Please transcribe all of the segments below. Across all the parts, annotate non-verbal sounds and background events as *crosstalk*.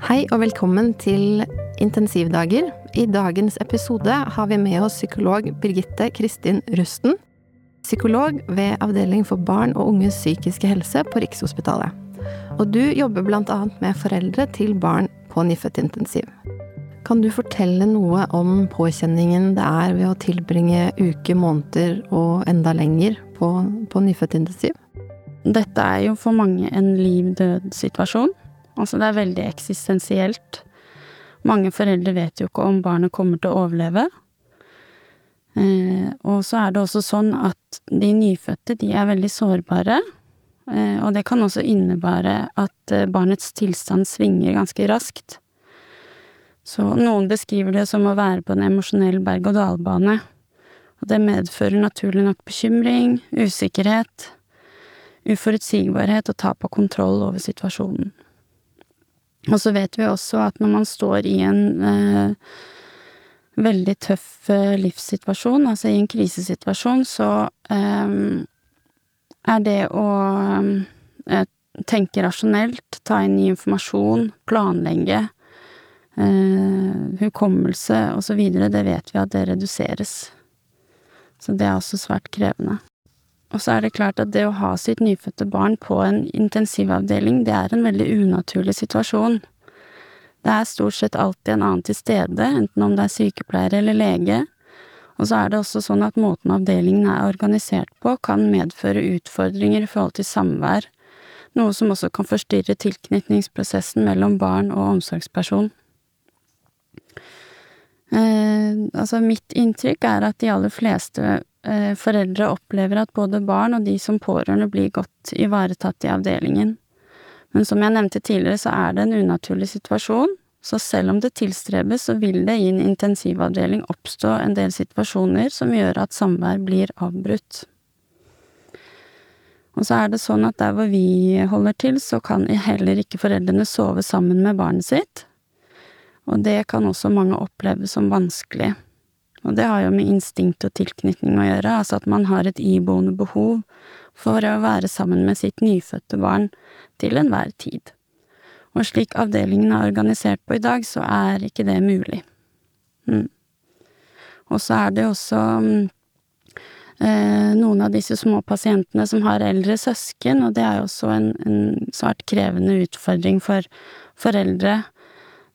Hei og velkommen til Intensivdager. I dagens episode har vi med oss psykolog Birgitte Kristin Rusten. Psykolog ved Avdeling for barn og unges psykiske helse på Rikshospitalet. Og du jobber annet med foreldre til barn på nyfødtintensiv. Kan du fortelle noe om påkjenningen det er ved å tilbringe uker, måneder og enda lenger på, på nyfødtintensiv? Dette er jo for mange en liv-død-situasjon. Altså det er veldig eksistensielt. Mange foreldre vet jo ikke om barnet kommer til å overleve. Eh, og så er det også sånn at de nyfødte, de er veldig sårbare. Eh, og det kan også innebære at eh, barnets tilstand svinger ganske raskt. Så noen beskriver det som å være på en emosjonell berg-og-dal-bane. Og det medfører naturlig nok bekymring, usikkerhet, uforutsigbarhet og tap av kontroll over situasjonen. Og så vet vi også at når man står i en eh, veldig tøff eh, livssituasjon, altså i en krisesituasjon, så eh, er det å eh, tenke rasjonelt, ta inn ny informasjon, planlegge, eh, hukommelse videre, det vet vi at det reduseres. Så det er også svært krevende. Og så er det klart at det å ha sitt nyfødte barn på en intensivavdeling, det er en veldig unaturlig situasjon. Det er stort sett alltid en annen til stede, enten om det er sykepleier eller lege, og så er det også sånn at måten avdelingen er organisert på, kan medføre utfordringer i forhold til samvær, noe som også kan forstyrre tilknytningsprosessen mellom barn og omsorgsperson. Eh, altså, mitt inntrykk er at de aller fleste foreldre opplever at både barn og de som pårørende blir godt ivaretatt i avdelingen. Men som jeg nevnte tidligere, så er det en unaturlig situasjon, så selv om det tilstrebes, så vil det i en intensivavdeling oppstå en del situasjoner som gjør at samvær blir avbrutt. Og så er det sånn at der hvor vi holder til, så kan heller ikke foreldrene sove sammen med barnet sitt, og det kan også mange oppleve som vanskelig. Og det har jo med instinkt og tilknytning å gjøre, altså at man har et iboende behov for å være sammen med sitt nyfødte barn til enhver tid. Og slik avdelingen er organisert på i dag, så er ikke det mulig. Mm. Og så er det også eh, noen av disse små pasientene som har eldre søsken, og det er jo også en, en svært krevende utfordring for foreldre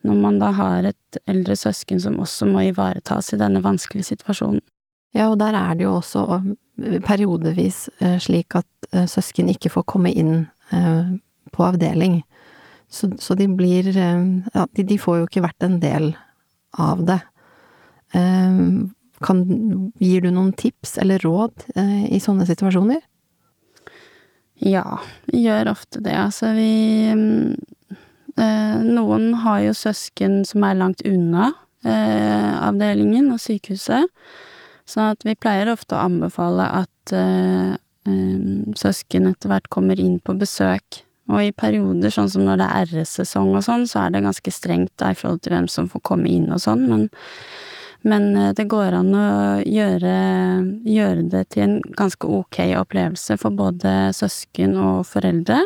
når man da har et eldre søsken som også må ivaretas i denne vanskelige situasjonen. Ja, og der er det jo også eh, periodevis eh, slik at eh, søsken ikke får komme inn på avdeling. Så, så de blir Ja, de, de, får jo ikke vært en del av det. Kan, gir du noen tips eller råd i sånne situasjoner? Ja, vi gjør ofte det. Altså, vi Eh, noen har jo søsken som er langt unna eh, avdelingen og sykehuset, sånn at vi pleier ofte å anbefale at eh, søsken etter hvert kommer inn på besøk. Og i perioder, sånn som når det er RS-sesong og sånn, så er det ganske strengt da i forhold til hvem som får komme inn og sånn, men, men det går an å gjøre, gjøre det til en ganske ok opplevelse for både søsken og foreldre.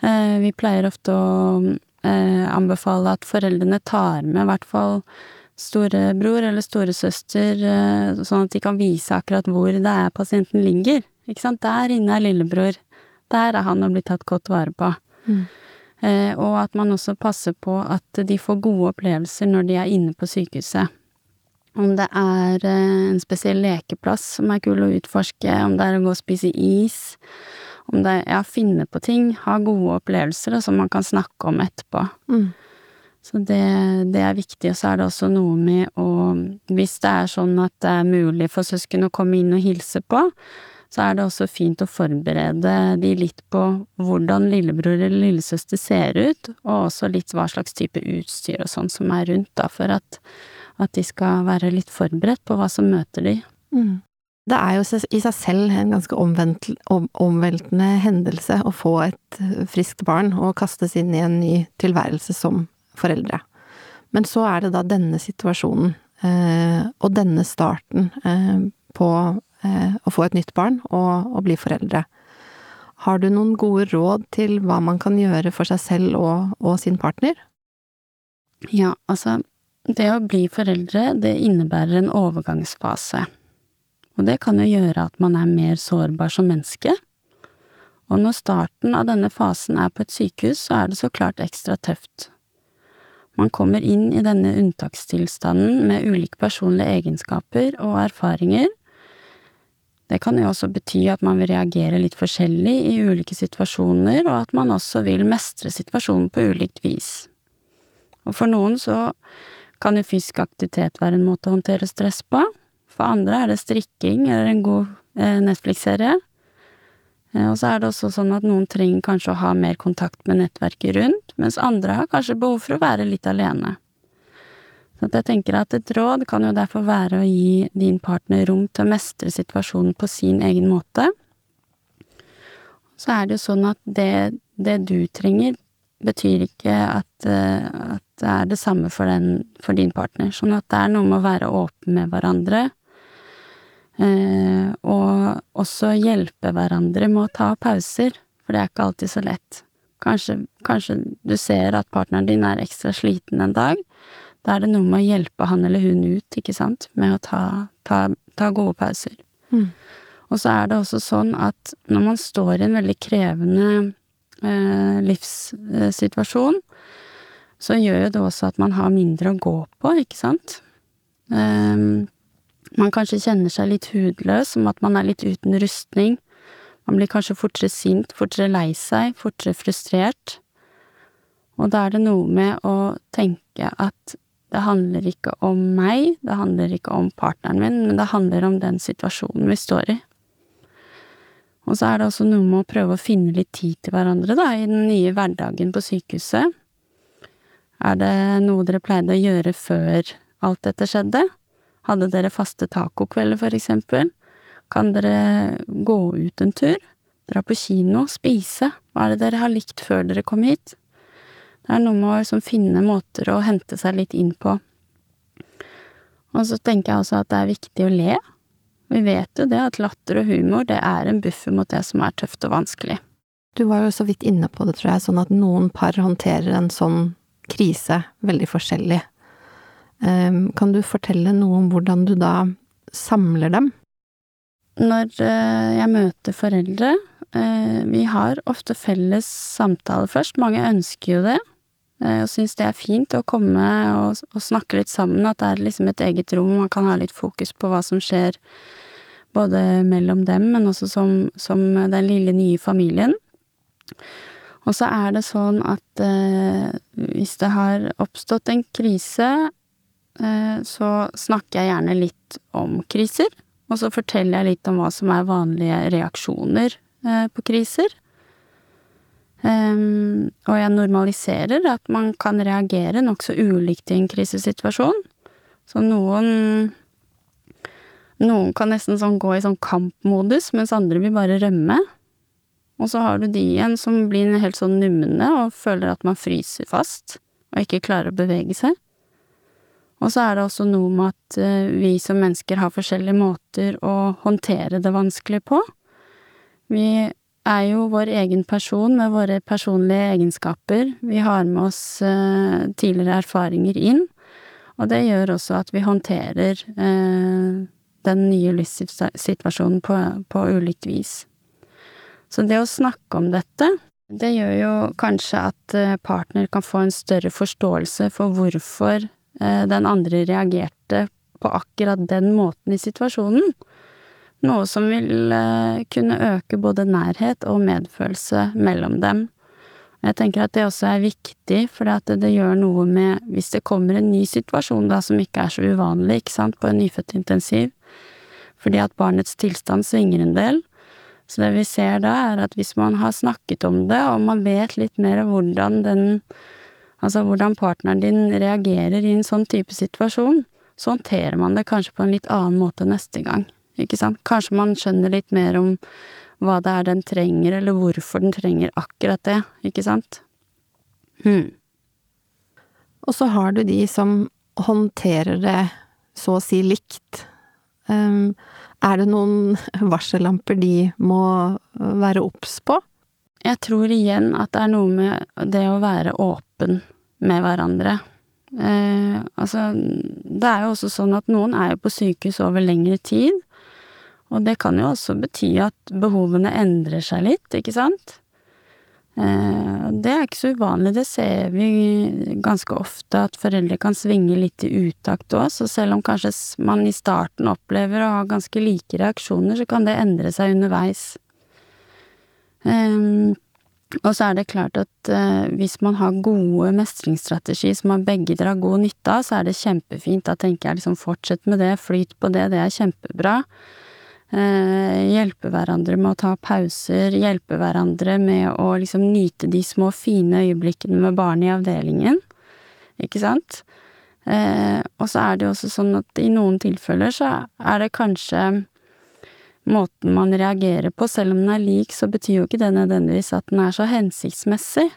Eh, vi pleier ofte å eh, anbefale at foreldrene tar med i hvert fall storebror eller storesøster, eh, sånn at de kan vise akkurat hvor det er pasienten ligger. Ikke sant? Der inne er lillebror. Der er han å bli tatt godt vare på. Mm. Eh, og at man også passer på at de får gode opplevelser når de er inne på sykehuset. Om det er en spesiell lekeplass som er kul å utforske, om det er å gå og spise is, om det Ja, finne på ting, ha gode opplevelser, som man kan snakke om etterpå. Mm. Så det, det, er viktig, og så er det også noe med å Hvis det er sånn at det er mulig for søsken å komme inn og hilse på, så er det også fint å forberede de litt på hvordan lillebror eller lillesøster ser ut, og også litt hva slags type utstyr og sånn som er rundt, da, for at, at de skal være litt forberedt på hva som møter de. Mm. Det er jo i seg selv en ganske omveltende hendelse å få et eh, friskt barn og kastes inn i en ny tilværelse som foreldre. Men så er det da denne situasjonen, eh, og denne starten eh, på å få et nytt barn og, å bli foreldre. Har du noen gode råd til hva man kan gjøre for seg selv og, og sin partner? Ja, altså, det å bli foreldre, det innebærer en overgangsfase. Og det kan jo gjøre at man er mer sårbar som menneske. Og når starten av denne fasen er på et sykehus, så er det så klart ekstra tøft. Man kommer inn i denne unntakstilstanden med ulike personlige egenskaper og erfaringer, det kan jo også bety at man vil reagere litt forskjellig i ulike situasjoner, og at man også vil mestre situasjonen på ulikt vis. Og for noen så kan jo fysisk aktivitet være en måte å håndtere stress på, for andre er det strikking eller en god eh, Netflix-serie. Eh, og så er det også sånn at noen trenger kanskje å ha mer kontakt med nettverket rundt, mens andre har kanskje behov for å være litt alene. Så jeg tenker at et råd kan jo derfor være å gi din partner rom til å mestre situasjonen på sin egen måte. Så er det jo sånn at det, det du trenger, betyr ikke at, eh, at, det er det samme for, den, for din partner. Sånn at det er noe med å være åpen med hverandre, og også hjelpe hverandre med å ta pauser, for det er ikke alltid så lett. Kanskje, kanskje du ser at partneren din er ekstra sliten en dag, da er det noe med å hjelpe han eller hun ut, ikke sant, med å ta, ta, ta gode pauser. Mm. Og så er det også sånn at når man står i en veldig krevende eh, livssituasjon, så gjør jo det også at man har mindre å gå på, ikke sant. Um, man kanskje kjenner seg litt hudløs, som at man er litt uten rustning. Man blir kanskje fortere sint, fortere lei seg, fortere frustrert. Og da er det noe med å tenke at det handler ikke om meg, det handler ikke om partneren min, men det handler om den situasjonen vi står i. Og så er det også noe med å prøve å finne litt tid til hverandre, da, i den nye hverdagen på sykehuset. Er det noe dere pleide å gjøre før alt dette skjedde? Hadde dere faste tacokvelder, for eksempel? Kan dere gå ut en tur? Dra på kino? Spise? Hva er det dere har likt før dere kom hit? Det er noe med å liksom finne måter å hente seg litt inn på. Og så tenker jeg også at det er viktig å le. Vi vet jo det at latter og humor, det er en buffer mot det som er tøft og vanskelig. Du var jo så vidt inne på det, tror jeg, sånn at noen par håndterer en sånn krise veldig forskjellig. Ehm, kan du fortelle noe om hvordan du da samler dem? Når eh, jeg møter foreldre, eh, vi har ofte felles samtale først. Mange ønsker jo det. Eh, og syns det er fint å komme og, og, snakke litt sammen, at det er liksom et eget rom, man kan ha litt fokus på hva som skjer både mellom dem, men også som, som den lille nye familien. Og så er det sånn at eh, hvis det har oppstått en krise, så snakker jeg gjerne litt om kriser, og så forteller jeg litt om hva som er vanlige reaksjoner eh, på kriser. Um, og jeg normaliserer at man kan reagere nokså ulikt i en krisesituasjon. Så noen Noen kan nesten sånn gå i sånn kampmodus, mens andre vil bare rømme. Og så har du de igjen som blir helt sånn numne og føler at man fryser fast og ikke klarer å bevege seg. Og så er det også noe med at uh, vi som mennesker har forskjellige måter å håndtere det vanskelig på. Vi er jo vår egen person med våre personlige egenskaper. Vi har med oss eh, tidligere erfaringer inn, og det gjør også at vi håndterer eh, den nye livssituasjonen på, på ulikt vis. Så det å snakke om dette, det gjør jo kanskje at eh, partner kan få en større forståelse for hvorfor eh, den andre reagerte på akkurat den måten i situasjonen. Noe som vil eh, kunne øke både nærhet og medfølelse mellom dem. Jeg tenker at det også er viktig, for det, gjør noe med Hvis det kommer en ny situasjon da som ikke er så uvanlig, ikke sant, på en nyfødtintensiv, fordi at barnets tilstand svinger en del, så det vi ser da, er at hvis man har snakket om det, og man vet litt mer om hvordan den Altså hvordan partneren din reagerer i en sånn type situasjon, så håndterer man det kanskje på en litt annen måte neste gang ikke sant. Kanskje man skjønner litt mer om hva det er den trenger, eller hvorfor den trenger akkurat det, ikke sant. Hmm. Og så har du de som håndterer det så å si likt. Um, er det noen *laughs* varsellamper de må være obs på? jeg tror igjen at det er noe med det å være åpen med hverandre. Eh, altså, det er jo også sånn at noen er jo på sykehus over lengre tid, og det kan jo også bety at behovene endrer seg litt, ikke sant? Eh, det er ikke så uvanlig, det ser vi ganske ofte, at foreldre kan svinge litt i utakt òg, så selv om kanskje man i starten opplever å ha ganske like reaksjoner, så kan det endre seg underveis. Um, og så er det klart at eh, hvis man har gode mestringsstrategier som man begge drar god nytte av, så er det kjempefint. Da tenker jeg liksom fortsett med det, flyt på det, det er kjempebra. Eh, hjelpe hverandre med å ta pauser, hjelpe hverandre med å liksom nyte de små fine øyeblikkene med barnet i avdelingen, ikke sant? Eh, og så er det jo også sånn at i noen tilfeller så er det kanskje måten man reagerer på, selv om den er lik, så betyr jo ikke det nødvendigvis at den er så hensiktsmessig.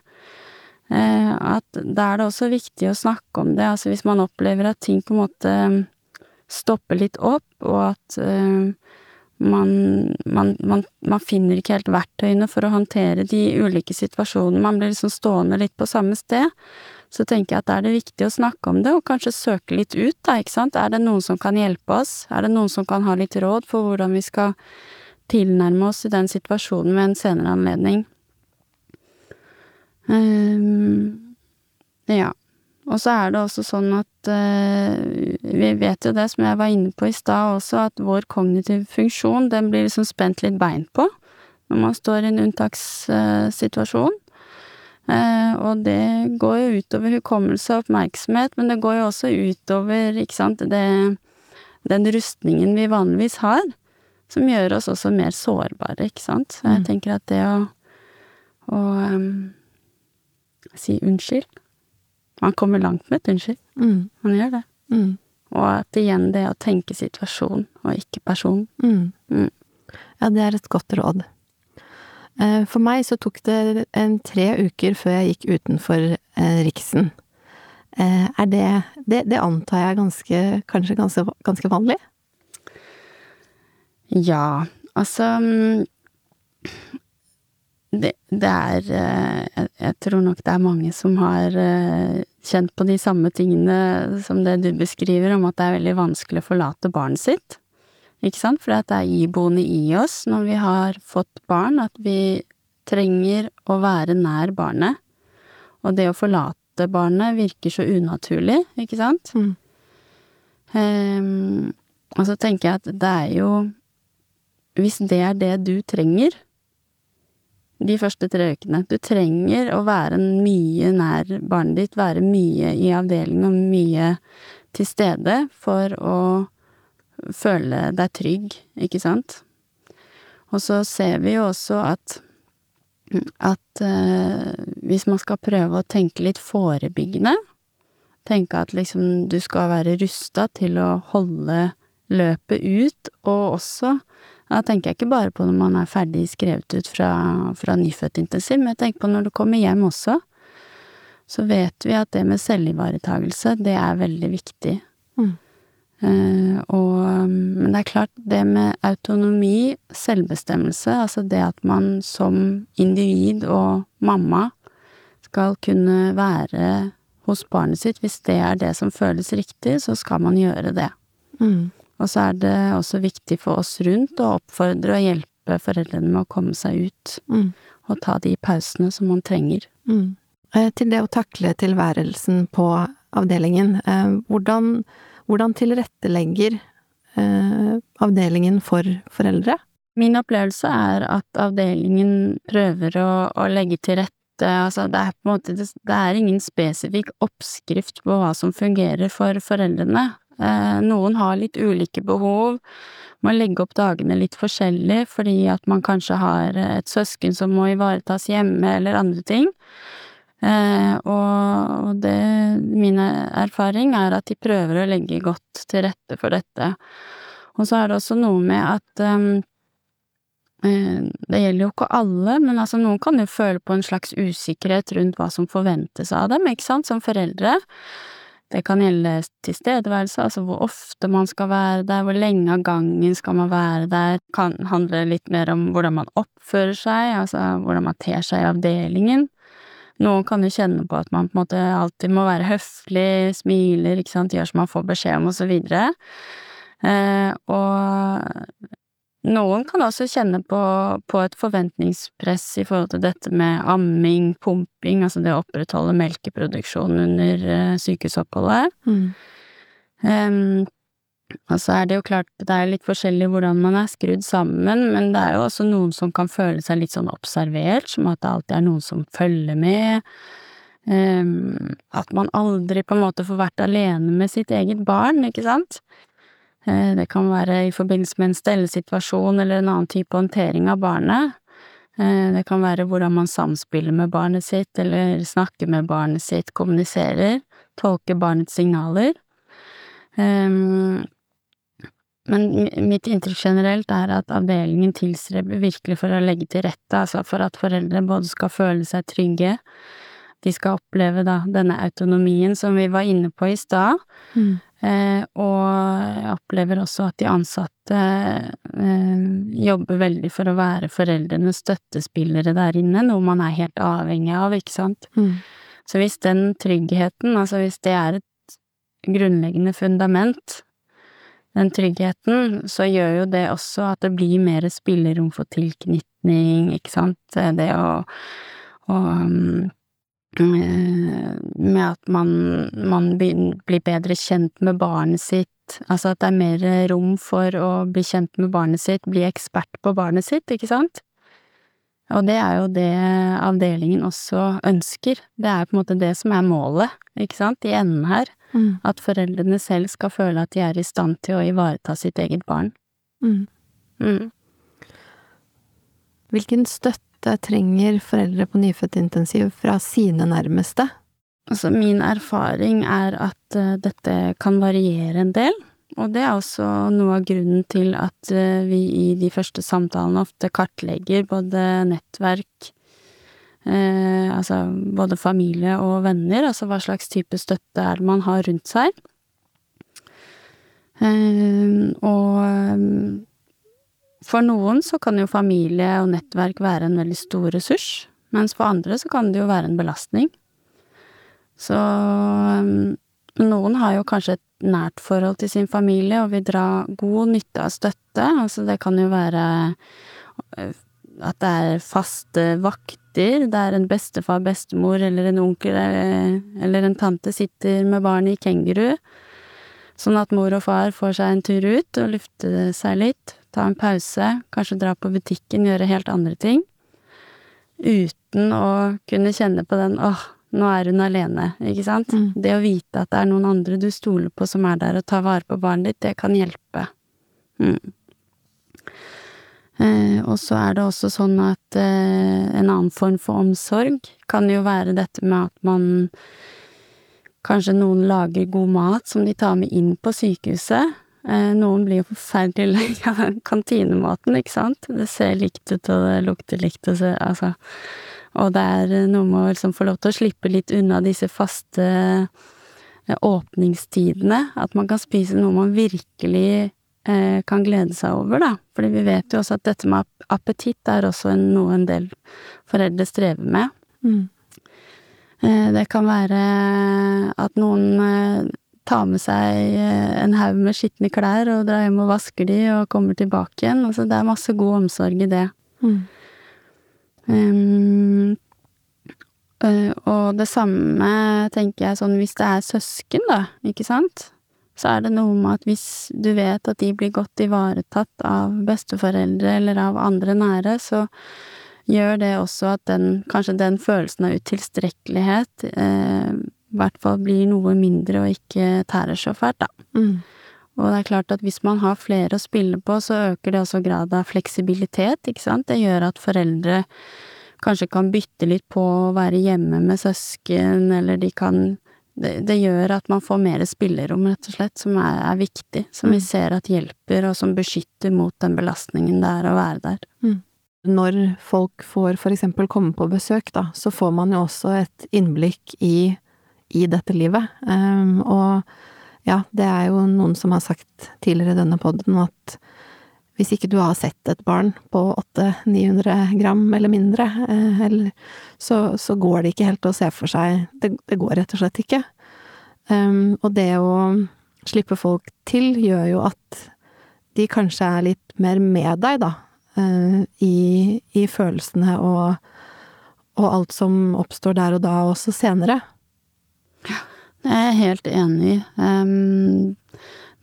Eh, at da er det også viktig å snakke om det, altså hvis man opplever at ting på en måte stopper litt opp, og at eh, man, man, man, man, finner ikke helt verktøyene for å håndtere de ulike situasjonene, man blir liksom stående litt på samme sted, så tenker jeg at da er det viktig å snakke om det, og kanskje søke litt ut, da, ikke sant. Er det noen som kan hjelpe oss? Er det noen som kan ha litt råd for hvordan vi skal tilnærme oss i den situasjonen ved en senere anledning? Um, ja. Og så er det også sånn at uh, vi vet jo det, som jeg var inne på i stad også, at vår kognitive funksjon, den blir liksom spent litt bein på når man står i en unntakssituasjon. Eh, og det går jo utover hukommelse og oppmerksomhet, men det går jo også utover, ikke sant, det, den rustningen vi vanligvis har, som gjør oss også mer sårbare, ikke sant. Så jeg mm. tenker at det å, å um, si unnskyld Man kommer langt med et unnskyld. Mm. Man gjør det. Mm. Og at igjen det å tenke situasjon og ikke person. Mm. mm. Ja, det er et godt råd. Eh, for meg så tok det en tre uker før jeg gikk utenfor eh, Riksen. Eh, er det Det, det antar jeg ganske, kanskje ganske, ganske vanlig? Ja, altså mm, det, det er jeg, jeg, tror nok det er mange som har kjent på de samme tingene som det du beskriver, om at det er veldig vanskelig å forlate barnet sitt. Ikke sant? For det er iboende i oss når vi har fått barn, at vi trenger å være nær barnet. Og det å forlate barnet virker så unaturlig, ikke sant? Mm. Um, og så tenker jeg at det er jo Hvis det er det du trenger de første tre ukene Du trenger å være mye nær barnet ditt, være mye i avdelingen og mye til stede for å føle deg trygg, ikke sant? Og så ser vi jo også at at eh, hvis man skal prøve å tenke litt forebyggende, tenke at liksom du skal være rusta til å holde løpet ut, og også da tenker jeg ikke bare på når man er ferdig skrevet ut fra, fra nyfødtintensiv, men jeg tenker på når du kommer hjem også. Så vet vi at det med selvivaretagelse, det er veldig viktig. Mm. Uh, og, men det er klart, det med autonomi, selvbestemmelse, altså det at man som individ og mamma skal kunne være hos barnet sitt, hvis det er det som føles riktig, så skal man gjøre det. Mm. Og så er det også viktig for oss rundt å oppfordre og hjelpe foreldrene med å komme seg ut, mm. og ta de pausene som man trenger. Mm. Eh, til det å takle tilværelsen på avdelingen, eh, hvordan hvordan tilrettelegger eh, avdelingen for foreldre? Min opplevelse er at avdelingen prøver å, å legge til rette Altså, det er måte det er ingen spesifikk oppskrift på hva som fungerer for foreldrene. Eh, noen har litt ulike behov, må legge opp dagene litt forskjellig fordi at man kanskje har et søsken som må ivaretas hjemme, eller andre ting. Eh, og det, min erfaring er at de prøver å legge godt til rette for dette. Og så er det også noe med at um, det gjelder jo ikke alle, men altså noen kan jo føle på en slags usikkerhet rundt hva som forventes av dem, ikke sant, som foreldre. Det kan gjelde tilstedeværelse, altså hvor ofte man skal være der, hvor lenge av gangen skal man være der, kan handle litt mer om hvordan man oppfører seg, altså hvordan man ter seg i avdelingen. Noen kan jo kjenne på at man på en måte alltid må være høflig, smiler, ikke sant, gjør som man får beskjed om, og så videre. Eh, og noen kan også kjenne på, på, et forventningspress i forhold til dette med amming, pumping, altså det å opprettholde melkeproduksjon under uh, sykehusoppholdet. Mm. Um, og så er det jo klart, det er litt forskjellig hvordan man er skrudd sammen, men det er jo også noen som kan føle seg litt sånn observert, som at det alltid er noen som følger med. Um, at man aldri på en måte får vært alene med sitt eget barn, ikke sant? Uh, det kan være i forbindelse med en stellesituasjon eller en annen type håndtering av barnet. Eh, det kan være hvordan man samspiller med barnet sitt, eller snakker med barnet sitt, kommuniserer, tolker barnets signaler. Ehm, men mitt inntrykk generelt er at avdelingen tilstreber virkelig for å legge til rette, altså for at foreldre både skal føle seg trygge, de skal oppleve da denne autonomien som vi var inne på i stad, mm. Eh, og jeg opplever også at de ansatte eh, jobber veldig for å være foreldrenes støttespillere der inne, noe man er helt avhengig av, ikke sant. Mm. Så hvis den tryggheten, altså hvis det er et grunnleggende fundament, den tryggheten, så gjør jo det også at det blir mer spillerom for tilknytning, ikke sant, det å, å Eh, med at man, man, blir bedre kjent med barnet sitt, altså at det er mer rom for å bli kjent med barnet sitt, bli ekspert på barnet sitt, ikke sant? Og det er jo det avdelingen også ønsker, det er på en måte det som er målet, ikke sant, i enden her, mm. at foreldrene selv skal føle at de er i stand til å ivareta sitt eget barn. Mm. Mm. Hvilken støtte trenger foreldre på nyfødtintensiv fra sine nærmeste? Altså, min erfaring er at uh, dette kan variere en del, og det er også noe av grunnen til at uh, vi i de første samtalene ofte kartlegger både nettverk, altså både familie og venner, altså hva slags type støtte er det man har rundt seg. og for noen så kan jo familie og nettverk være en veldig stor ressurs, mens for andre så kan det jo være en belastning. Så noen har jo kanskje et nært forhold til sin familie og vil dra god nytte av støtte, altså det kan jo være at det er faste vakter, der en bestefar, bestemor eller en onkel øh, eller en tante sitter med barnet i kenguru, sånn at mor og far får seg en tur ut og lufte seg litt, ta en pause, kanskje dra på butikken, gjøre helt andre ting, uten å kunne kjenne på den åh, nå er hun alene, ikke sant? Mm. Det å vite at det er noen andre du stoler på som er der og tar vare på barnet ditt, det kan hjelpe. Mm. Eh, og så er det også sånn at eh, en annen form for omsorg kan jo være dette med at man Kanskje noen lager god mat som de tar med inn på sykehuset, Eh, noen blir jo forferdelig lei *laughs* av den kantinematen, ikke sant? Det ser likt ut, og det lukter likt, og så, altså Og det er noe med å liksom få lov til å slippe litt unna disse faste åpningstidene. At man kan spise noe man virkelig kan glede seg over, da. Fordi vi vet jo også at dette med appetitt er også noe en del foreldre strever med. Mm. Eh, det kan være at noen tar med seg eh, en haug med skitne klær og drar hjem og vasker de og kommer tilbake igjen. Altså, det er masse god omsorg i det. Mm. Um, og det samme tenker jeg sånn hvis det er søsken, da, ikke sant, så er det noe med at hvis du vet at de blir godt ivaretatt av besteforeldre eller av andre nære, så gjør det også at den, kanskje den følelsen av utilstrekkelighet eh, i hvert fall blir noe mindre og ikke tærer så fælt, da. Mm. Og det er klart at hvis man har flere å spille på, så øker det også grad av fleksibilitet, ikke sant. Det gjør at foreldre kanskje kan bytte litt på å være hjemme med søsken, eller de kan det, det gjør at man får mer spillerom, rett og slett, som er, er viktig. Som mm. vi ser at hjelper, og som beskytter mot den belastningen det er å være der. Mm. Når folk får for eksempel komme på besøk, da, så får man jo også et innblikk i i dette livet. Um, og ja, det er jo noen som har sagt tidligere i denne poden at hvis ikke du har sett et barn på 800-900 gram eller mindre, eh, så, så, går det ikke helt å se for seg Det, det går rett og slett ikke. Um, og det å slippe folk til gjør jo at de kanskje er litt mer med deg, da, uh, i, i, følelsene og, og alt som oppstår der og da, også senere. Ja, det er jeg helt enig i. Um,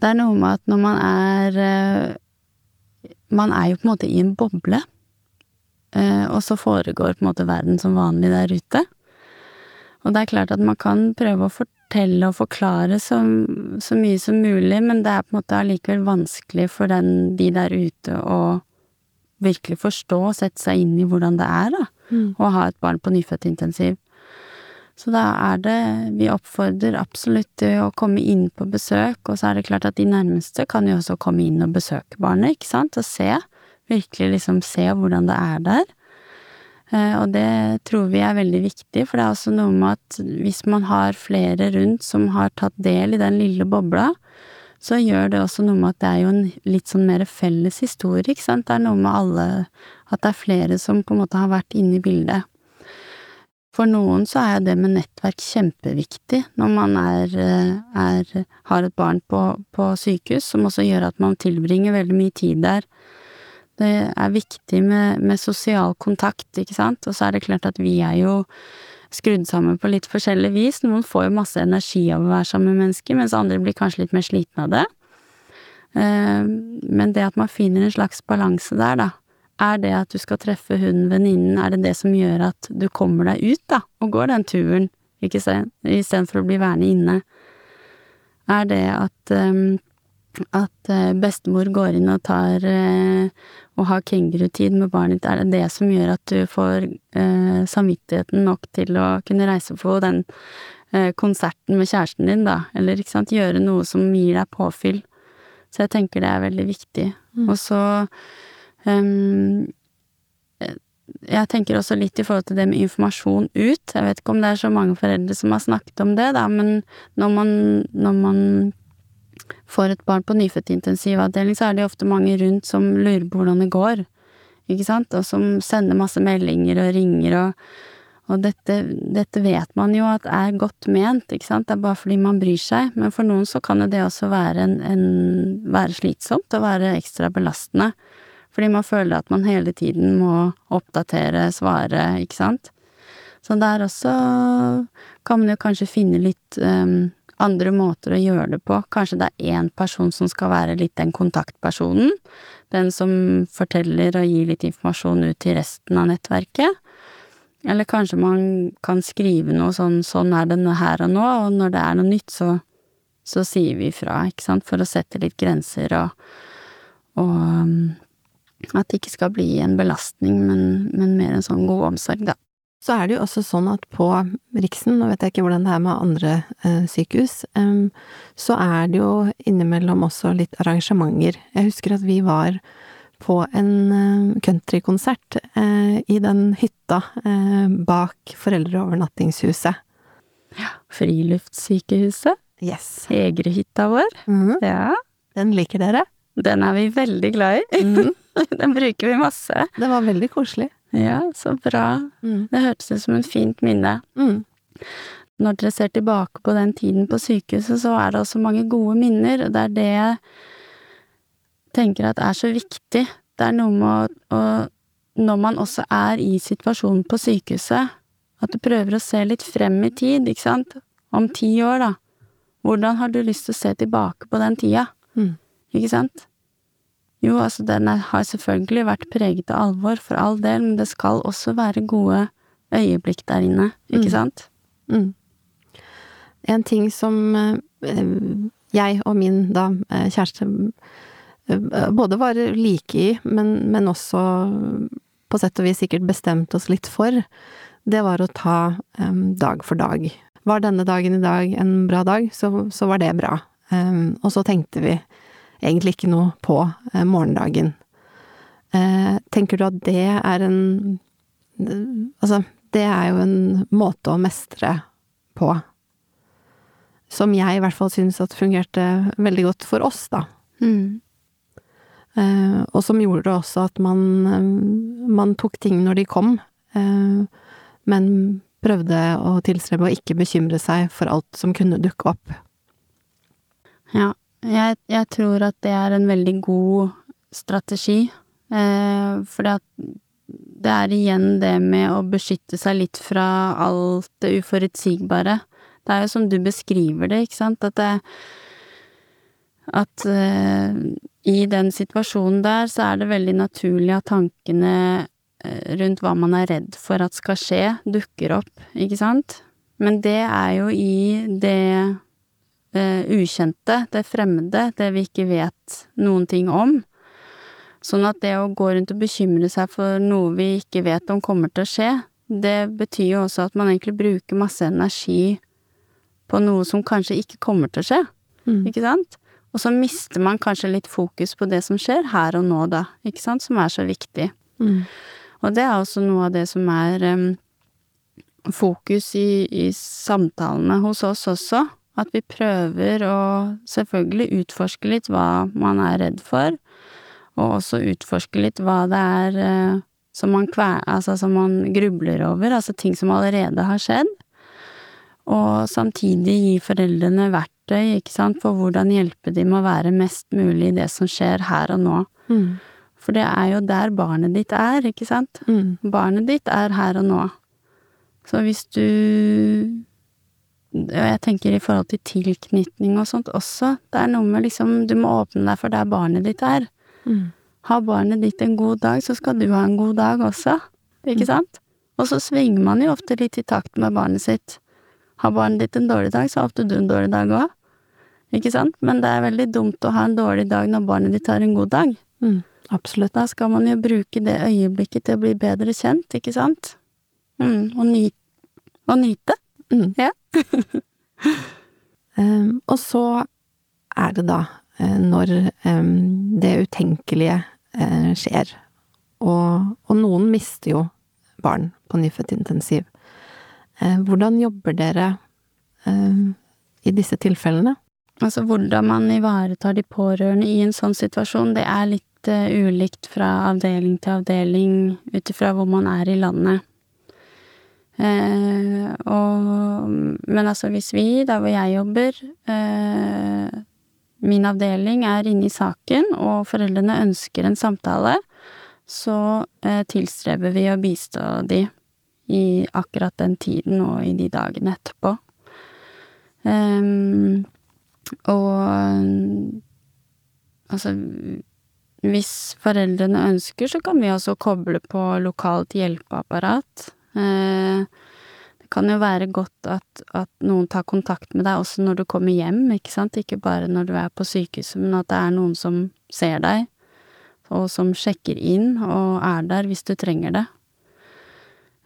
det er noe med at når man er uh, Man er jo på en måte i en boble, uh, og så foregår på en måte verden som vanlig der ute. Og det er klart at man kan prøve å fortelle og forklare så, så mye som mulig, men det er på en måte allikevel vanskelig for den, de der ute å virkelig forstå og sette seg inn i hvordan det er, da, mm. å ha et barn på nyfødtintensiv. Så da er det Vi oppfordrer absolutt til å komme inn på besøk, og så er det klart at de nærmeste kan jo også komme inn og besøke barnet, ikke sant, og se. Virkelig liksom se hvordan det er der. Eh, og det tror vi er veldig viktig, for det er også noe med at hvis man har flere rundt som har tatt del i den lille bobla, så gjør det også noe med at det er jo en litt sånn mer felles historie, ikke sant. Det er noe med alle At det er flere som på en måte har vært inne i bildet. For noen så er det med nettverk kjempeviktig når man er, eh, er har et barn på, på sykehus, som også gjør at man tilbringer veldig mye tid der det er viktig med, med sosial kontakt, ikke sant, og så er det klart at vi er jo skrudd sammen på litt forskjellig vis. Noen får jo masse energi av å være sammen med mennesker, mens andre blir kanskje litt mer slitne av det. Eh, men det at man finner en slags balanse der, da. Er det at du skal treffe hun venninnen, er det det som gjør at du kommer deg ut, da, og går den turen, ikke sant, istedenfor å bli værende inne? Er det at um, at eh, bestemor går inn og tar uh, og har kengurutid med barnet ditt, er det det som gjør at du får uh, samvittigheten nok til å kunne reise på den uh, konserten med kjæresten din, da, eller ikke sant, gjøre noe som gir deg påfyll. Så jeg tenker det er veldig viktig. Mm. Og så jeg tenker også litt i forhold til det med informasjon ut. Jeg vet ikke om det er så mange foreldre som har snakket om det, da, men når man, når man får et barn på nyfødtintensivavdeling, så er det ofte mange rundt som lurer på hvordan det går, ikke sant, og som sender masse meldinger og ringer og og dette, dette vet man jo at er godt ment, ikke sant, det er bare fordi man bryr seg, men for noen så kan jo det også være en, en være slitsomt og være ekstra belastende, fordi man føler at man hele tiden må oppdatere, svare, ikke sant. Så der også kan man jo kanskje finne litt um, andre måter å gjøre det på. Kanskje det er én person som skal være litt den kontaktpersonen, den som forteller og gir litt informasjon ut til resten av nettverket. Eller kanskje man kan skrive noe sånn 'sånn er det her og nå', og når det er noe nytt, så, så sier vi ifra, ikke sant, for å sette litt grenser og, og um, at det ikke skal bli en belastning, men, men mer en sånn god omsorg, da. Så er det jo også sånn at på Riksen, nå vet jeg ikke hvordan det er med andre eh, sykehus, um, så er det jo innimellom også litt arrangementer. Jeg husker at vi var på en uh, countrykonsert uh, i den hytta uh, bak foreldreovernattingshuset. Ja, Friluftssykehuset. Yes. Egrehytta vår. Mm. Ja. Den liker dere? Den er vi veldig glad i. Mm. *laughs* *laughs* den bruker vi masse. Det var veldig koselig. Ja, så bra. Mm. Det hørtes ut som et fint minne. Mm. Når dere ser tilbake på den tiden på sykehuset, så er det også mange gode minner, og det er det jeg tenker at er så viktig. Det er noe med å, Når man også er i situasjonen på sykehuset, at du prøver å se litt frem i tid, ikke sant? Om ti år, da. Hvordan har du lyst til å se tilbake på den tida? Mm. Ikke sant? Jo, altså den har selvfølgelig vært preget av alvor, for all del, men det skal også være gode øyeblikk der inne, ikke mm. sant? Mm. En ting som eh, jeg og min da eh, kjæreste eh, både var like i, men, men også på sett og vis sikkert bestemte oss litt for, det var å ta um, dag for dag. Var denne dagen i dag en bra dag, så, så var det bra. Um, og så tenkte vi egentlig ikke noe på eh, morgendagen. Eh, tenker du at det er en Altså, det er jo en måte å mestre på. som jeg i hvert fall syns at fungerte veldig godt for oss, da. Mm. Eh, og som gjorde det også at man, man tok ting når de kom, eh, men prøvde å tilstrebe å ikke bekymre seg for alt som kunne dukke opp. Ja, jeg, jeg tror at det er en veldig god strategi, eh, fordi at det er igjen det med å beskytte seg litt fra alt det uforutsigbare. Det er jo som du beskriver det, ikke sant, at det At eh, i den situasjonen der, så er det veldig naturlig at tankene eh, rundt hva man er redd for at skal skje, dukker opp, ikke sant? Men det er jo i det ukjente, det fremmede, det vi ikke vet noen ting om. Sånn at det å gå rundt og bekymre seg for noe vi ikke vet om kommer til å skje, det betyr jo også at man egentlig bruker masse energi på noe som kanskje ikke kommer til å skje, Mm. ikke sant? Og så mister man kanskje litt fokus på det som skjer her og nå, da, ikke sant, som er så viktig. Mm. Og det er også noe av det som er um, fokus i, i samtalene hos oss også. At vi prøver å selvfølgelig utforske litt hva man er redd for, og også utforske litt hva det er eh, som man kver... Altså som man grubler over, altså ting som allerede har skjedd. Og samtidig gi foreldrene verktøy, ikke sant, for hvordan hjelpe med å være mest mulig i det som skjer her og nå. Mm. For det er jo der barnet ditt er, ikke sant? Mm. Barnet ditt er her og nå. Så hvis du jeg tenker i forhold til tilknytning og sånt også, det er noe med liksom Du må åpne deg for der barnet ditt er. Mm. Har barnet ditt en god dag, så skal du ha en god dag også, ikke sant? Og så svinger man jo ofte litt i takt med barnet sitt. Har barnet ditt en dårlig dag, så har ofte du en dårlig dag òg. Ikke sant? Men det er veldig dumt å ha en dårlig dag når barnet ditt har en god dag. Mm. Absolutt. Da skal man jo bruke det øyeblikket til å bli bedre kjent, ikke sant? Mm, og, ny og nyte. Mm. Ja. *laughs* Em, og så er det da, eh, når um, det utenkelige uh, skjer, og, og noen mister jo barn på nyfødtintensiv. Uh, hvordan jobber dere uh, i disse tilfellene? Altså hvordan man ivaretar de pårørende i en sånn situasjon, det er litt eh, ulikt fra avdeling til avdeling ut ifra hvor man er i landet. Eh, og, men altså hvis vi, der hvor jeg jobber, eh, min avdeling er inne i saken, og foreldrene ønsker en samtale, så eh, tilstreber vi å bistå de i akkurat den tiden og i de dagene etterpå. Ehm, og altså hvis foreldrene ønsker, så kan vi også koble på lokalt hjelpeapparat. Eh, det kan jo være godt at, at noen tar kontakt med deg også når du kommer hjem, ikke sant, ikke bare når du er på sykehuset, men at det er noen som ser deg, og som sjekker inn og er der hvis du trenger det.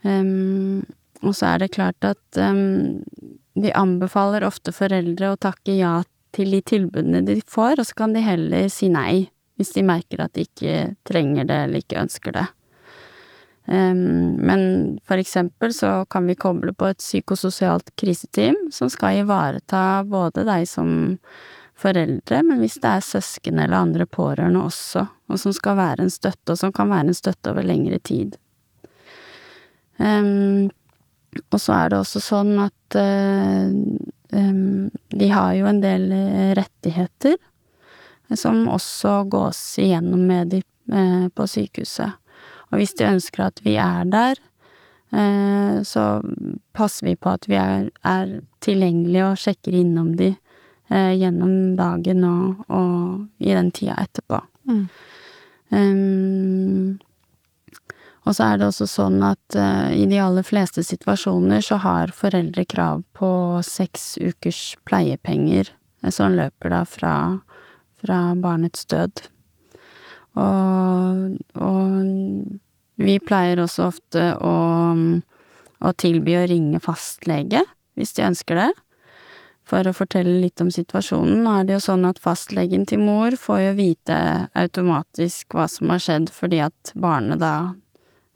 Um, og så er det klart at um, vi anbefaler ofte foreldre å takke ja til de tilbudene de får, og så kan de heller si nei hvis de merker at de ikke trenger det eller ikke ønsker det. Em, men for eksempel så kan vi koble på et psykososialt kriseteam som skal ivareta både deg som foreldre, men hvis det er søsken eller andre pårørende også, og som skal være en støtte, og som kan være en støtte over lengre tid. Em, og så er det også sånn at eh, em, de har jo en del eh, rettigheter som også gås igjennom med de eh, på sykehuset. Og hvis de ønsker at vi er der, eh, så passer vi på at vi er, er tilgjengelige og sjekker innom de eh, gjennom dagen og, og i den tida etterpå. Mm. Um, og så er det også sånn at uh, i de aller fleste situasjoner så har foreldre krav på seks ukers pleiepenger, som løper da fra, fra barnets død. Og, og vi pleier også ofte å, å tilby å ringe fastlege, hvis de ønsker det, for å fortelle litt om situasjonen. Nå er det jo sånn at fastlegen til mor får jo vite automatisk hva som har skjedd, fordi at barnet da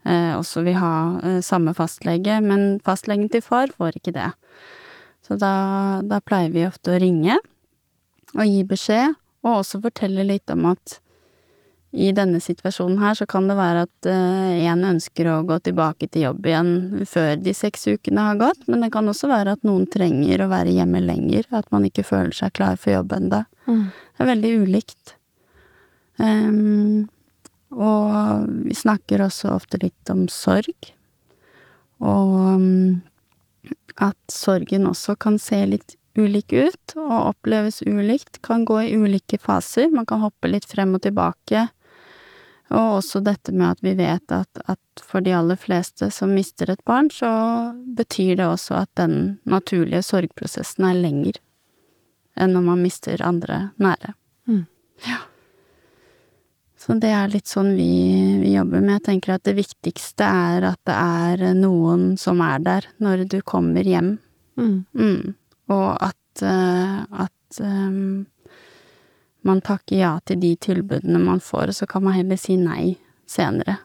eh, også vil ha eh, samme fastlege, men fastlegen til far får ikke det. Så da, da pleier vi ofte å ringe og gi beskjed, og også fortelle litt om at i denne situasjonen her så kan det være at én uh, ønsker å gå tilbake til jobb igjen før de seks ukene har gått, men det kan også være at noen trenger å være hjemme lenger, at man ikke føler seg klar for jobb ennå. Mm. Det er veldig ulikt. Um, og vi snakker også ofte litt om sorg, og um, at sorgen også kan se litt ulik ut og oppleves ulikt, kan gå i ulike faser, man kan hoppe litt frem og tilbake og også dette med at vi vet at, at, for de aller fleste som mister et barn, så betyr det også at den naturlige sorgprosessen er lenger enn når man mister andre nære. Mm. Ja. Så det er litt sånn vi, vi, jobber med. Jeg tenker at det viktigste er at det er noen som er der når du kommer hjem. Mm. Mm. Og at, uh, at um, man takker ja til de tilbudene man får, og så kan man heller si nei senere.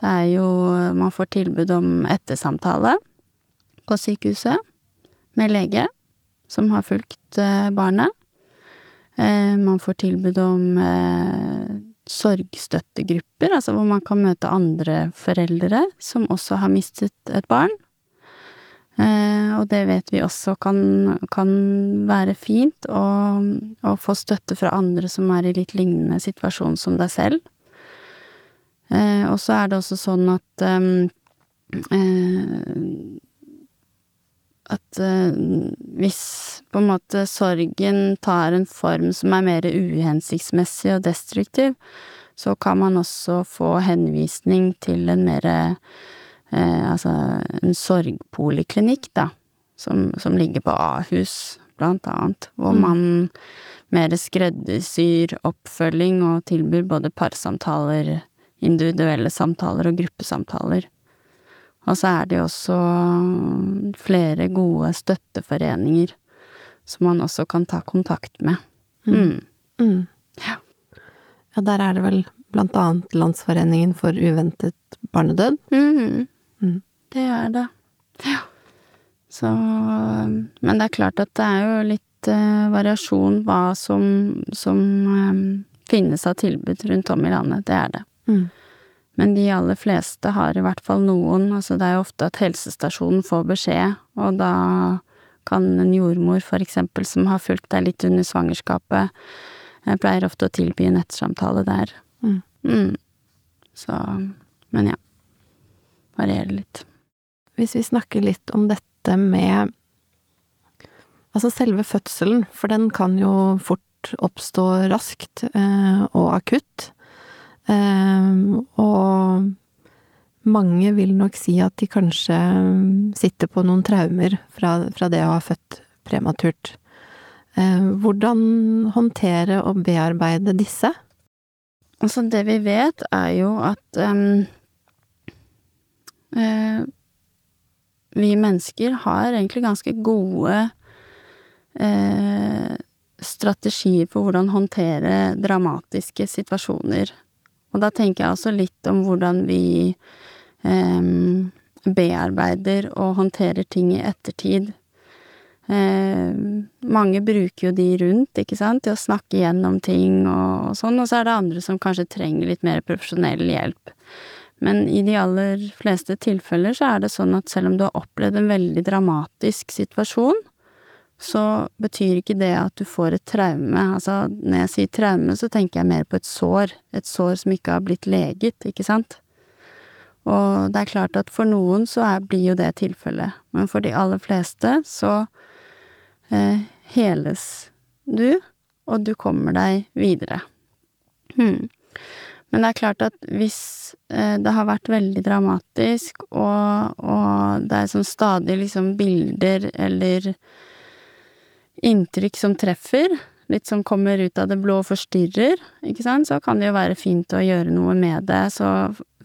Det er jo Man får tilbud om ettersamtale på sykehuset med lege som har fulgt eh, barnet. Eh, man får tilbud om eh, sorgstøttegrupper, altså hvor man kan møte andre foreldre som også har mistet et barn. Eh, og det vet vi også kan, kan være fint, å få støtte fra andre som er i litt lignende situasjon som deg selv. Eh, og så er det også sånn at eh, at hvis på en måte sorgen tar en form som er mer uhensiktsmessig og destruktiv, så kan man også få henvisning til en mer altså en sorgpoliklinikk, da, som, som ligger på Ahus, blant annet, hvor mm. man mer skreddersyr oppfølging og tilbyr både parsamtaler, individuelle samtaler og gruppesamtaler. Og så er det jo også flere gode støtteforeninger som man også kan ta kontakt med. Mm. Mm. mm. Ja. ja, der er det vel blant annet Landsforeningen for uventet barnedød. Mm. Mm. Det er det. Ja. Så Men det er klart at det er jo litt uh, variasjon hva som, som um, finnes av tilbud rundt om i landet. Det er det. Mm. Men de aller fleste har i hvert fall noen. Altså det er jo ofte at helsestasjonen får beskjed, og da kan en jordmor for eksempel som har fulgt deg litt under svangerskapet, jeg pleier ofte å tilby en nettsamtale der. Mm. Mm. Så Men ja varierer litt. Hvis vi snakker litt om dette med altså selve fødselen, for den kan jo fort oppstå raskt eh, og akutt. Eh, og mange vil nok si at de kanskje sitter på noen traumer fra, fra det å ha født prematurt. Eh, hvordan håndtere og bearbeide disse? Altså, det vi vet, er jo at um, vi mennesker har egentlig ganske gode eh, strategier for hvordan håndtere dramatiske situasjoner. Og da tenker jeg også litt om hvordan vi eh, bearbeider og håndterer ting i ettertid. Eh, mange bruker jo de rundt, ikke sant, til å snakke gjennom ting og, og sånn, og så er det andre som kanskje trenger litt mer profesjonell hjelp. Men i de aller fleste tilfeller så er det sånn at selv om du har opplevd en veldig dramatisk situasjon, så betyr ikke det at du får et traume. Altså, når jeg sier traume, så tenker jeg mer på et sår. Et sår som ikke har blitt leget, ikke sant? Og det er klart at for noen så er, blir jo det tilfellet, men for de aller fleste så eh, heles du, og du kommer deg videre. Hmm. Men det er klart at hvis eh, det har vært veldig dramatisk, og, og det er sånn stadig liksom bilder eller inntrykk som treffer, litt som kommer ut av det blå og forstyrrer, ikke sant, så kan det jo være fint å gjøre noe med det. Så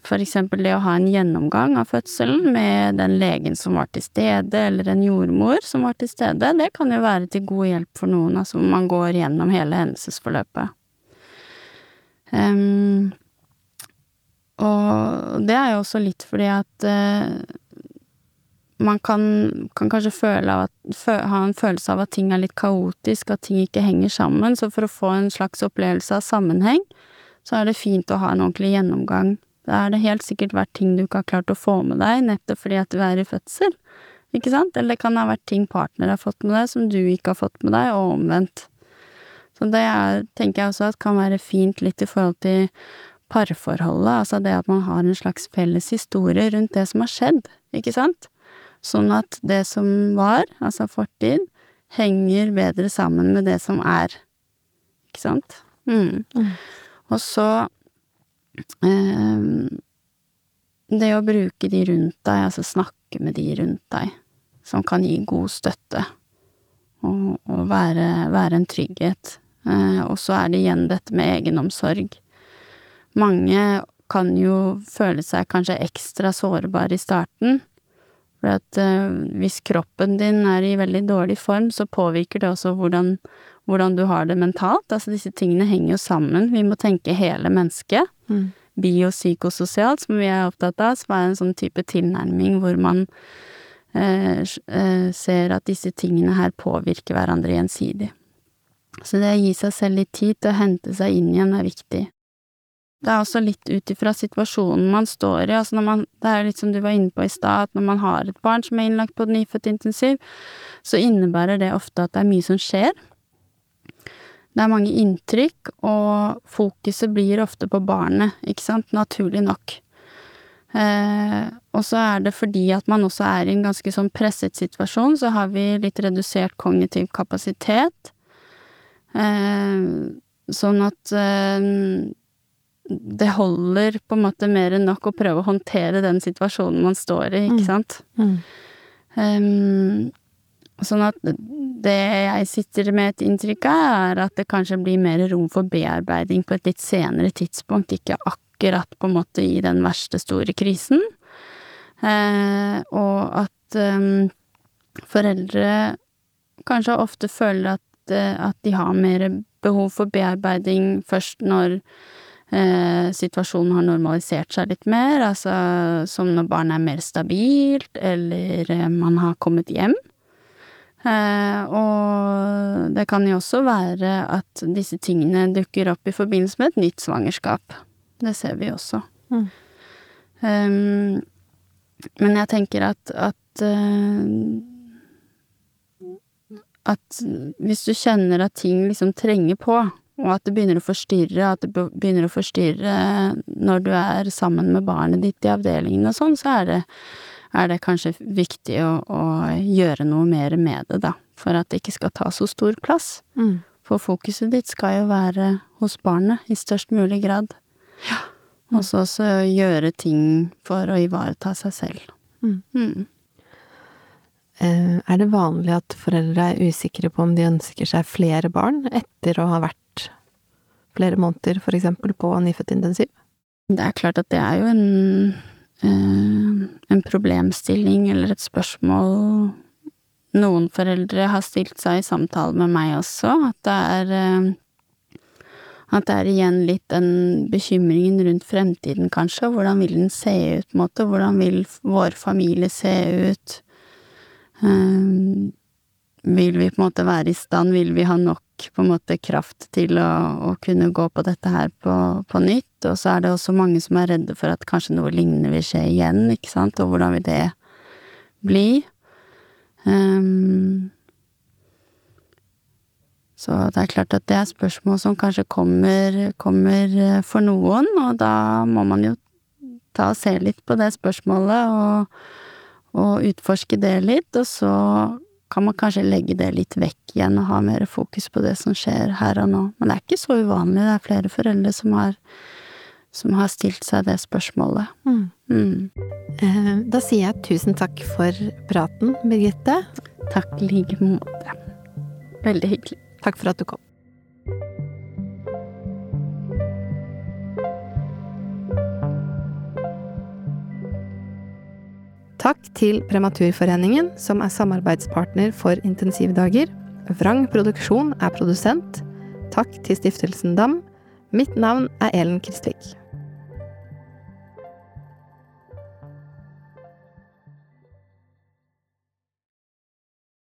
for eksempel det å ha en gjennomgang av fødselen med den legen som var til stede, eller en jordmor som var til stede, det kan jo være til god hjelp for noen, altså man går gjennom hele hendelsesforløpet. Um, og det er jo også litt fordi at uh, man kan, kan kanskje at, ha en følelse av at ting er litt kaotisk, at ting ikke henger sammen, så for å få en slags opplevelse av sammenheng, så er det fint å ha en ordentlig gjennomgang. Da er det helt sikkert vært ting du ikke har klart å få med deg, nettopp fordi at du er i fødsel, ikke sant, eller det kan ha vært ting partner har fått med deg som du ikke har fått med deg, og omvendt. Så det er, tenker jeg også at kan være fint litt i forhold til parforholdet, altså det at man har en slags felles historie rundt det som har skjedd, ikke sant? Sånn at det som var, altså fortid, henger bedre sammen med det som er, ikke sant? Mm. Mm. Og så eh, Det å bruke de rundt deg, altså snakke med de rundt deg, som kan gi god støtte, og, og være, være, en trygghet. Eh, og så er det igjen dette med egenomsorg mange kan jo føle seg kanskje ekstra sårbare i starten. For at uh, hvis kroppen din er i veldig dårlig form, så påvirker det også hvordan, hvordan du har det mentalt. Altså disse tingene henger jo sammen. Vi må tenke hele mennesket. Mm. Biopsykososialt, som vi er opptatt av, som er en sånn type tilnærming hvor man uh, uh, ser at disse tingene her påvirker hverandre gjensidig. Så det å gi seg selv litt tid til å hente seg inn igjen er viktig. Det er også litt ut ifra situasjonen man står i, altså når man, det er litt som du var inne på i stad, at når man har et barn som er innlagt på nyfødtintensiv, så innebærer det ofte at det er mye som skjer. Det er mange inntrykk, og fokuset blir ofte på barnet, ikke sant, naturlig nok. Eh, og så er det fordi at man også er i en ganske sånn presset situasjon, så har vi litt redusert kognitiv kapasitet. Eh, sånn at eh, det holder på en måte mer enn nok å prøve å håndtere den situasjonen man står i, ikke mm. sant? Mm. Um, sånn at det jeg sitter med et inntrykk av, er at det kanskje blir mer rom for bearbeiding på et litt senere tidspunkt, ikke akkurat på en måte i den verste store krisen. Uh, og at um, foreldre kanskje ofte føler at, uh, at de har mer behov for bearbeiding først når situasjonen har normalisert seg litt mer, altså som når barnet er mer stabilt, eller eh, man har kommet hjem. Eh, og det kan jo også være at disse tingene dukker opp i forbindelse med et nytt svangerskap. Det ser vi også. Mm. Um, men jeg tenker at, at at hvis du kjenner at ting liksom trenger på, og at det begynner å forstyrre, at det begynner å forstyrre når du er sammen med barnet ditt i avdelingen og sånn, så er det, er det kanskje viktig å, å, gjøre noe mer med det, da, for at det ikke skal ta så stor plass. Mm. For fokuset ditt skal jo være hos barnet i størst mulig grad. Ja. Mm. Og så gjøre ting for å ivareta seg selv. Mm. Eh, er det vanlig at foreldre er usikre på om de ønsker seg flere barn etter å ha vært flere måneder, for eksempel, på nyfødtintensiv? Det er klart at det er jo en, eh, en problemstilling eller et spørsmål noen foreldre har stilt seg i samtale med meg også, at det er eh, at det er igjen litt den bekymringen rundt fremtiden, kanskje, hvordan vil den se ut, måte, hvordan vil vår familie se ut, vil vi på en måte være i stand, vil vi ha nok på en måte kraft til å, å kunne gå på dette her på, på, nytt, og så er det også mange som er redde for at kanskje noe lignende vil skje igjen, ikke sant, og hvordan vil det bli? Um, så det er klart at det er spørsmål som kanskje kommer, kommer eh, for noen, og da må man jo ta og se litt på det spørsmålet og, og utforske det litt, og så kan man kanskje legge det litt vekk igjen og ha mer fokus på det som skjer her og nå. Men det er ikke så uvanlig, det er flere foreldre som har, som har stilt seg det spørsmålet. Mm. Mm. Eh, da sier jeg tusen takk for praten, Birgitte. Takk i like måte. Veldig hyggelig. Takk for at du kom. Takk til Prematurforeningen, som er samarbeidspartner for intensivdager. Vrang Produksjon er produsent. Takk til Stiftelsen DAM. Mitt navn er Elen Kristvik.